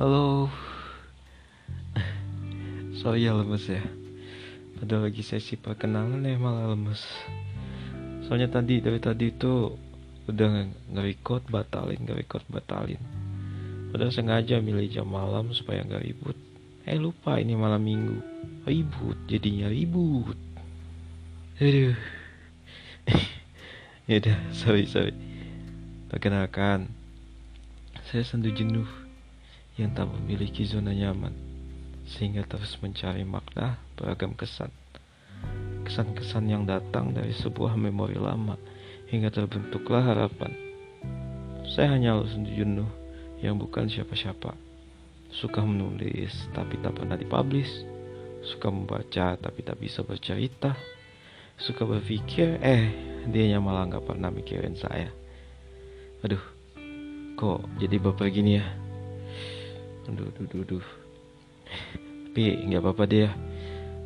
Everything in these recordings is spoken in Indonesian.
Halo. Sorry ya lemes ya. Ada lagi sesi perkenalan ya malah lemes. Soalnya tadi dari tadi itu Udah nge-record batalin Nge-record batalin. Padahal sengaja milih jam malam supaya nggak ribut. Eh lupa ini malam minggu. Ribut jadinya ribut. Aduh. Yaudah sorry sorry. Perkenalkan. Saya Sendu Jenuh. Yang tak memiliki zona nyaman sehingga terus mencari makna beragam kesan. Kesan-kesan yang datang dari sebuah memori lama hingga terbentuklah harapan. Saya hanya lulusan jenuh yang bukan siapa-siapa. Suka menulis tapi tak pernah dipublish. Suka membaca tapi tak bisa bercerita. Suka berpikir, eh dia malah nggak pernah mikirin saya. Aduh, kok jadi bapak gini ya? Aduh, aduh, aduh, aduh. Tapi nggak apa-apa dia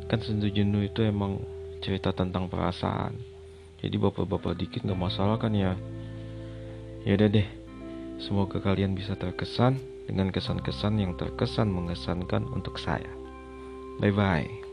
kan sendu jenuh itu emang cerita tentang perasaan. Jadi bapak-bapak dikit nggak masalah kan ya? Ya udah deh. Semoga kalian bisa terkesan dengan kesan-kesan yang terkesan mengesankan untuk saya. Bye bye